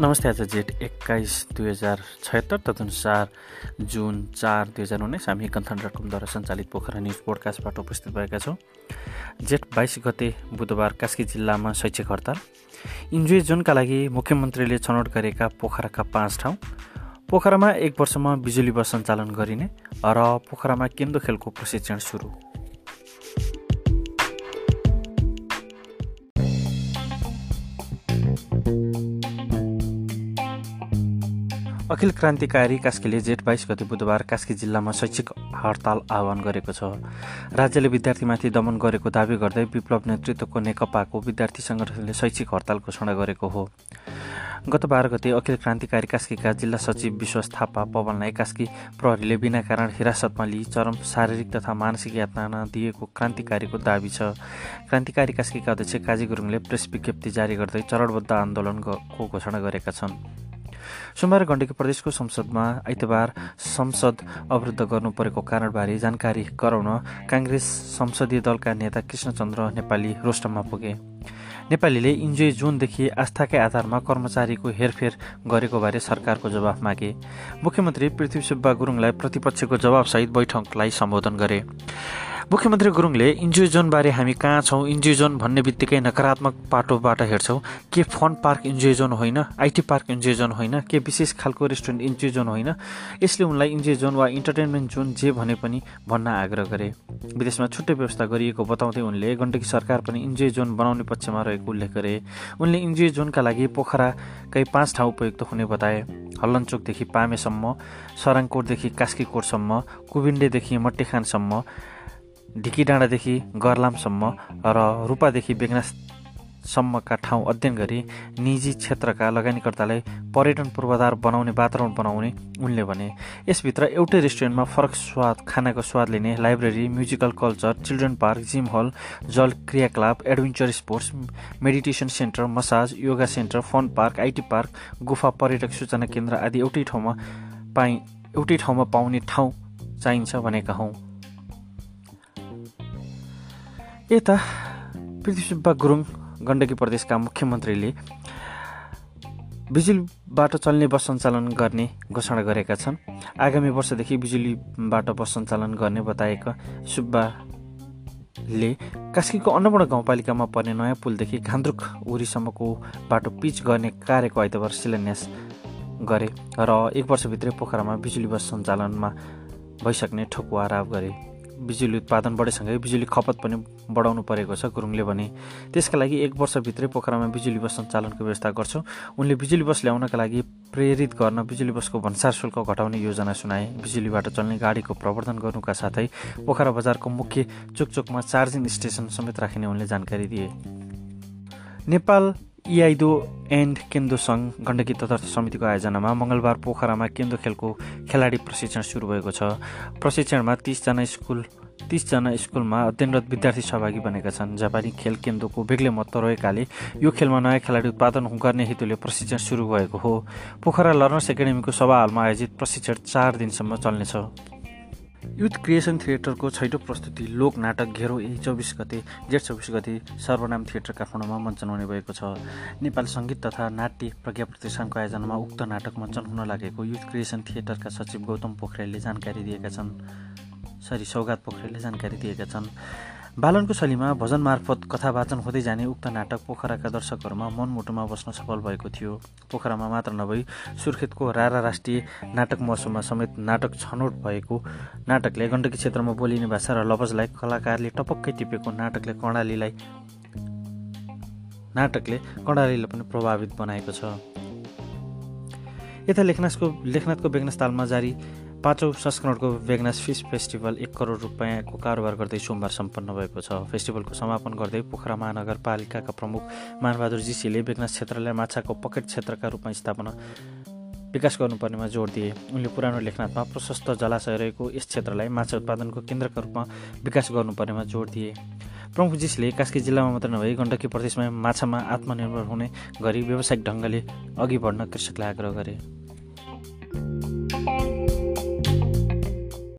नमस्ते आज जेठ एक्काइस दुई हजार छयत्तर तदनुसार जुन चार दुई हजार उन्नाइस हामी कन्थन डट सञ्चालित पोखरा न्युज पोडकास्टबाट उपस्थित भएका छौँ। जेठ बाइस गते बुधबार कास्की जिल्लामा शैक्षिक हडताल। इन्जोय जोनका लागि मुख्यमन्त्रीले छनौट गरेका पोखराका पाँच ठाउँ। पोखरामा एक वर्षमा बिजुली बस सञ्चालन गरिने र पोखरामा केन्दो खेलको प्रशिक्षण सुरु। अखिल क्रान्तिकारी कास्कीले जेठ बाइस गते बुधबार कास्की जिल्लामा शैक्षिक हडताल आह्वान गरेको छ। राज्यले विद्यार्थीमाथि दमन गरेको दावी गर्दै विप्लव नेतृत्वको नेकपाको विद्यार्थी सङ्गठनले शैक्षिक हडताल घोषणा गरेको हो। गत बाह्र गते अखिल क्रान्तिकारी कास्कीका जिल्ला सचिव विश्वास थापा पवनलाई कास्की प्रहरीले बिना कारण हिरासतमा लिई चरम शारीरिक तथा मानसिक यातना दिएको क्रान्तिकारीको दावी छ। क्रान्तिकारी कास्कीका अध्यक्ष काजी गुरुङले प्रेस विज्ञप्ति जारी गर्दै चरणबद्ध आन्दोलनको घोषणा गरेका छन्। सोमबार गण्डकी प्रदेशको संसदमा आइतबार संसद अवरुद्ध गर्नु परेको कारणबारे जानकारी गराउन काङ्ग्रेस संसदीय दलका नेता कृष्णचन्द्र नेपाली रोस्टममा पुगे। नेपालीले इन्जोय जोनदेखि आस्थाकै आधारमा कर्मचारीको हेरफेर गरेको बारे सरकारको जवाफ मागे। मुख्यमन्त्री पृथ्वी सुब्बा गुरुङलाई प्रतिपक्षको जवाबसहित बैठकलाई सम्बोधन गरे। मुख्यमन्त्री गुरुङले इन्जोय जोनबारे हामी कहाँ छौँ इन्जोय जोन भन्ने बित्तिकै नकारात्मक पाटोबाट हेर्छौँ। के फन पार्क इन्जोय जोन होइन आइटी पार्क इन्जोय जोन होइन के विशेष खालको रेस्टुरेन्ट इन्जोय जोन होइन यसले उनलाई इन्जोय जोन वा इन्टरटेनमेन्ट जोन जे भने पनि भन्न आग्रह गरे। विदेशमा छुट्टै व्यवस्था गरिएको बताउँदै उनले गण्डकी सरकार पनि इन्जोय जोन बनाउने पक्षमा रहेको उल्लेख गरे। उनले इन्जोय जोनका लागि पोखराकै पाँच ठाउँ उपयुक्त हुने बताए। हल्लनचोकदेखि पामेसम्म सराङकोटदेखि कास्कीकोटसम्म कुबिन्डेदेखि मट्टीखानसम्म ढिकी डाँडादेखि गर्लामसम्म र रूपादेखि बेगनासम्मका ठाउँ अध्ययन गरी निजी क्षेत्रका लगानीकर्तालाई पर्यटन पूर्वाधार बनाउने वातावरण बनाउने उनले भने। यसभित्र एउटै रेस्टुरेन्टमा फरक स्वाद खानाको स्वाद लिने library musical culture children park gym hall जल क्रियाकलाप adventure sports meditation centre massage yoga centre fun park IT park गुफा पर्यटक सूचना केन्द्र आदि एउटै ठाउँमा पाइ एउटै ठाउँमा पाउने ठाउँ चाहिन्छ भनेका हौँ। यता पृथ्वीसुब्बा गुरुङ गण्डकी प्रदेशका मुख्यमन्त्रीले बिजुलीबाट चल्ने बस सञ्चालन गर्ने घोषणा गरेका छन्। आगामी वर्षदेखि बिजुलीबाट बस सञ्चालन गर्ने बताएका सुब्बाले कास्कीको अन्नपूर्ण गाउँपालिकामा पर्ने नयाँ पुलदेखि खान्द्रुक उरीसम्मको बाटो पिच गर्ने कार्यको आइतबार शिलान्यास गरे र एक वर्षभित्रै पोखरामा बिजुली बस सञ्चालनमा भइसक्ने ठोकुवा आरोप गरे। बिजुली उत्पादन बढेसँगै बिजुली खपत पनि बढाउनु परेको छ गुरुङले भने। त्यसका लागि एक वर्षभित्रै पोखरामा बिजुली बस सञ्चालनको व्यवस्था गर्छौँ। उनले बिजुली बस ल्याउनका लागि प्रेरित गर्न बिजुली बसको भन्सार शुल्क घटाउने योजना सुनाए। बिजुलीबाट चल्ने गाडीको प्रवर्धन गर्नुका साथै पोखरा बजारको मुख्य चोकचोकमा चार्जिङ स्टेसन समेत राखिने उनले जानकारी दिए। नेपाल इआइदो एन्ड केन्दो सङ्घ गण्डकी तदर्थ समितिको आयोजनामा मङ्गलबार पोखरामा केन्दो खेलको खेलाडी प्रशिक्षण सुरु भएको छ। प्रशिक्षणमा तिसजना स्कुल तिसजना स्कुलमा अध्ययनरत विद्यार्थी सहभागी बनेका छन्। जापानी खेल केन्द्रको बेग्लै महत्त्व रहेकाले यो खेलमा नयाँ खेलाडी उत्पादन गर्ने हेतुले प्रशिक्षण सुरु भएको हो। पोखरा लर्नर्स एकाडेमीको सभा हालमा आयोजित प्रशिक्षण चार दिनसम्म चल्नेछ। युथ क्रिएसन थिएटरको छैटौँ प्रस्तुति लोक नाटक घेरो यही चौबिस गते जेठ चौबिस गते सर्वनाम थिएटर काठमाडौँमा मञ्चन हुने भएको छ। नेपाल सङ्गीत तथा नाट्य प्रज्ञा प्रतिष्ठानको आयोजनामा उक्त नाटक मञ्चन हुन लागेको युथ क्रिएसन थिएटरका सचिव गौतम पोखरेलले जानकारी दिएका छन्। सरी सौगात पोखरेलले जानकारी दिएका छन्। बालनको शैलीमा भजन मार्फत कथा वाचन हुँदै जाने उक्त नाटक पोखराका दर्शकहरूमा मनमुटुमा बस्न सफल भएको थियो। पोखरामा मात्र नभई सुर्खेतको रारा राष्ट्रिय नाटक महोत्सवमा समेत नाटक छनौट भएको नाटकले गण्डकी क्षेत्रमा बोलिने भाषा र लवजलाई कलाकारले टपक्कै टिपेको नाटकले कर्णालीलाई नाटकले कर्णालीलाई पनि प्रभावित बनाएको छ। यता लेखनाथको लेखनाथको बेगनास्थालमा जारी पाँचौँ संस्करणको बेगनास फिस फेस्टिभल एक करोड रुपियाँको कारोबार गर्दै सोमबार सम्पन्न भएको छ। फेस्टिभलको समापन गर्दै पोखरा महानगरपालिकाका प्रमुख मानबहादुर जीसीले बेगनास क्षेत्रलाई माछाको पकेट क्षेत्रका रूपमा स्थापना विकास गर्नुपर्नेमा जोड दिए। उनले पुरानो लेखनाथमा प्रशस्त जलाशय रहेको यस क्षेत्रलाई माछा उत्पादनको केन्द्रका रूपमा विकास गर्नुपर्नेमा जोड दिए। प्रमुख जीसीले कास्की जिल्लामा मात्र नभई गण्डकी प्रदेशमा माछामा आत्मनिर्भर हुने गरी व्यावसायिक ढङ्गले अघि बढ्न कृषकलाई आग्रह गरे।